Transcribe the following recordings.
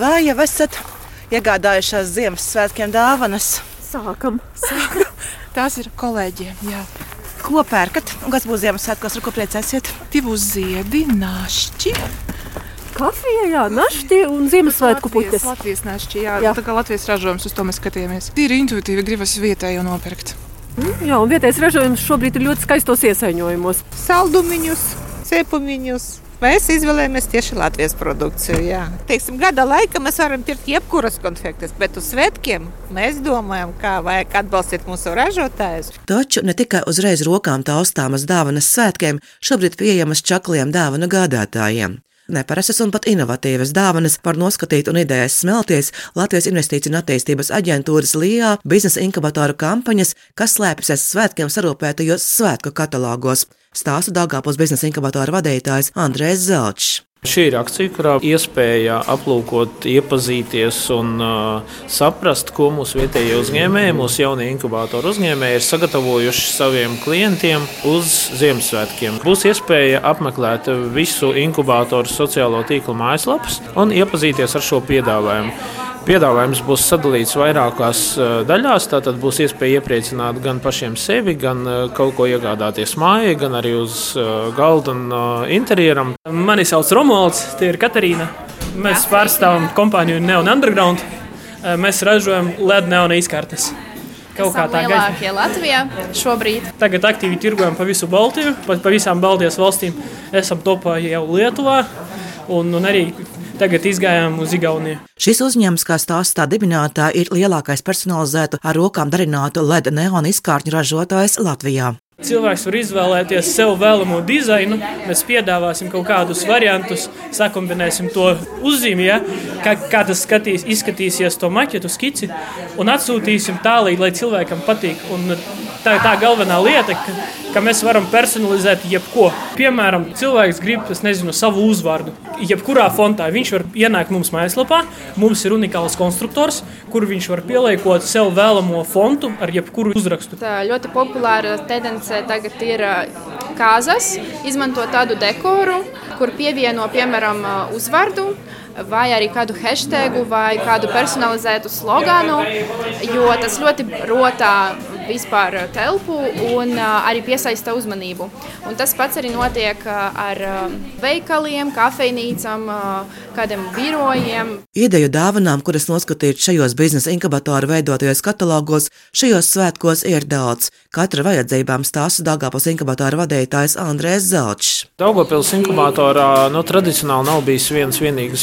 Vai jau esat iegādājušās Ziemassvētkiem dāvanas? Sākam. Tās ir kolēģiem. Jā. Ko pērkat? Un kas būs Ziemassvētkos, ar ko priecāsiet? Tie būs ziedi, našķi. Kafija, jā, našķi un Ziemassvētku puķes. Latvijas našķi, jā. Jā. jā. Tā kā Latvijas ražojums, uz to mēs skatījāmies. Tīri intuitīvi gribas vietējo nopirkt. Mm, Jā, un vietējais ražojums šobrīd ir ļoti skaistos iesaņojumos. saldumiņus, cepumiņus. Mēs izvēlējāmies tieši Latvijas produkciju. Jā. Teiksim, gada laikā mēs varam pirkt jebkuras konfektes, bet uz svētkiem mēs domājam, kā vajag atbalstīt mūsu ražotājus. Taču ne tikai uzreiz rokām taustāmas dāvanas svētkiem, šobrīd pieejamas čakliem dāvanu gādātājiem. Neparastas un pat inovatīvas dāvanas var noskatīt un idejas smelties Latvijas Investīciju un attīstības aģentūras LIA biznesa inkubatoru kampaņas, kas slēpjas aiz svētkiem sarūpētajos svētku katalogos. Stāsta Dāngāpils biznesa inkubatoru vadītājs Andrēs Zelčs. Šī ir akcija, kurā iespēja aplūkot, iepazīties un uh, saprast, ko mūsu vietējie uzņēmēji, mūsu jaunie inkubātoru uzņēmēji ir sagatavojuši saviem klientiem uz Ziemassvētkiem. Būs iespēja apmeklēt visu inkubātoru sociālo tīklu mājaslapas un iepazīties ar šo piedāvājumu. Piedāvājums būs sadalīts vairākās daļās. Tātad būs iespēja iepriecināt gan pašiem sevi, gan kaut ko iegādāties mājai, gan arī uz galda un interjeram. Mani sauc Romualds, tie ir Katarīna. Mēs pārstāvam kompāniju Neon Underground. Mēs ražojam LED neona izkartes. Kaut kā tā gaisa. lielākie Latvijā šobrīd. Tagad aktīvi tirgojam pa visu Baltiju, pa, pa visām Baltijas valstīm. Esam topā jau Lietuvā un, un arī tagad izgājām uz Igauniju. Šis uzņēmums, kā stāstā dibinātā, ir lielākais personalizētu ar rokām darinātu LED neonu izkārņu ražotājs Latvijā. Cilvēks var izvēlēties sev vēlamo dizainu. Mēs piedāvāsim kaut kādus variantus, sakumbinēsim to uzzīmē, ja, kā, kā tas skatīs, izskatīsies to maķetu, skici un atsūtīsim tālāk, lai cilvēkam patīk. Un tā ir tā galvenā lieta, ka, ka mēs varam personalizēt jebko. Piemēram, cilvēks grib es nezinu, savu uzvārdu. Jebkurā fontā viņš var ienākt mums mājaslapā. Mums ir unikāls konstruktors, kur viņš var pieliekot sev vēlamo fontu ar jebkuru uzrakstu. Tā ļoti populāra tendence tagad ir ā, kāzas, izmanto tādu dekoru, kur pievieno piemēram ā, uzvārdu. Vai arī kādu hashtag, vai kādu personalizētu sloganu, jo tas ļoti rotā vispār telpu un ā, arī piesaista uzmanību. Un tas pats arī notiek ā, ar veikaliem, kafejnīcām, kādiem birojiem. Ideju dāvanām, kuras noskatīt šajos biznesa inkubatoru veidotajos katalogos, šajos svētkos ir daudz. Katra vajadzībām stāsta Dāngāpils inkubatoru vadītājs Andrēs Zelčs. Daugopils inkubatorā nu, tradicionāli nav bijis viens vienīgs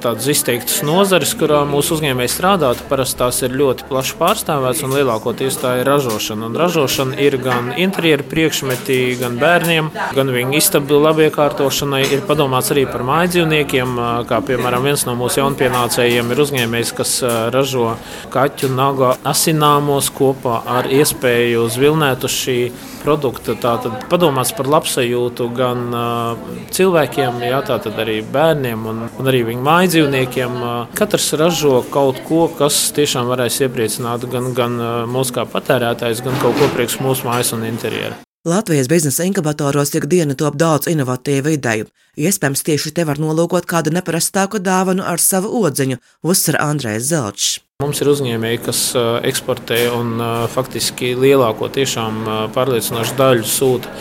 tāds izteikts nozares, kurā mūsu uzņēmēji strādātu. Parasti tās ir ļoti plaši pārstāvētas un lielākoties tā ir ražošana. Un ražošana ir gan interjeru priekšmeti, gan bērniem, gan viņu istabu labiekārtošanai. Ir padomāts arī par mājdzīvniekiem, kā piemēram viens no mūsu jaunpienācējiem ir uzņēmējs, kas ražo kaķu naga asināmos kopā ar iespēju zvilnēt uz šī produkta. Tātad padomāts par labsajūtu gan uh, cilvēkiem, jā, tātad arī bērniem un, un arī viņu mājdzīvniekiem. Katrs ražo kaut ko, kas tiešām varēs iepriecināt gan, gan mūsu kā patērētājs, gan kaut ko priekš mūsu mājas un interjera. Latvijas biznesa inkubatoros ikdienu top daudz inovatīvu ideju. Iespējams, tieši te var nolūkot kādu neparastāku dāvanu ar savu odziņu, uzsver Andrēs Zelčs. Mums ir uzņēmēji, kas uh, eksportē un uh, faktiski lielāko tiešām uh, pārliecinošu daļu sūta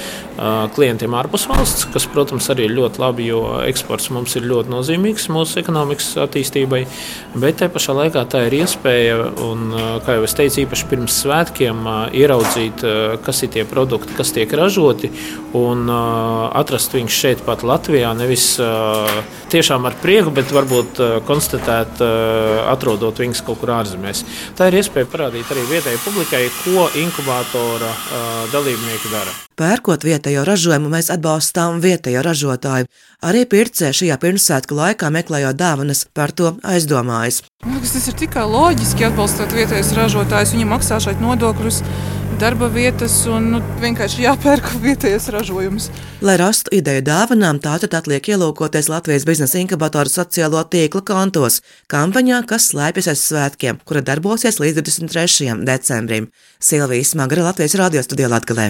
klientiem ārpus valsts, kas, protams, arī ir ļoti labi, jo eksports mums ir ļoti nozīmīgs mūsu ekonomikas attīstībai. Bet te pašā laikā tā ir iespēja, un, kā jau es teicu, īpaši pirms svētkiem ieraudzīt, kas ir tie produkti, kas tiek ražoti, un atrast viņus šeit pat Latvijā. Nevis tiešām ar prieku, bet varbūt konstatēt, atrodot viņus kaut kur ārzemēs. Tā ir iespēja parādīt arī vietējai publikai, ko inkubātora uh, dalībnieki dara. Pērkot vietējo ražojumu, mēs atbalstām vietējo ražotāju. Arī pircē šajā pirmsvētku laikā meklējot dāvanas par to aizdomājas. Man liekas, tas ir tikai loģiski atbalstot vietējos ražotājus. Viņi maksā šeit nodokļus, darba vietas un nu, vienkārši jāpērk vietējais ražojums. Lai rastu ideju dāvanām, tātad atliek ielūkoties Latvijas biznesa inkubatoru sociālo tīklu kontos kampaņā, kas slēpjas aiz svētkiem, kura darbosies līdz 23. decembrim. Silvijas Magra Latvijas radio studijā Latgalē.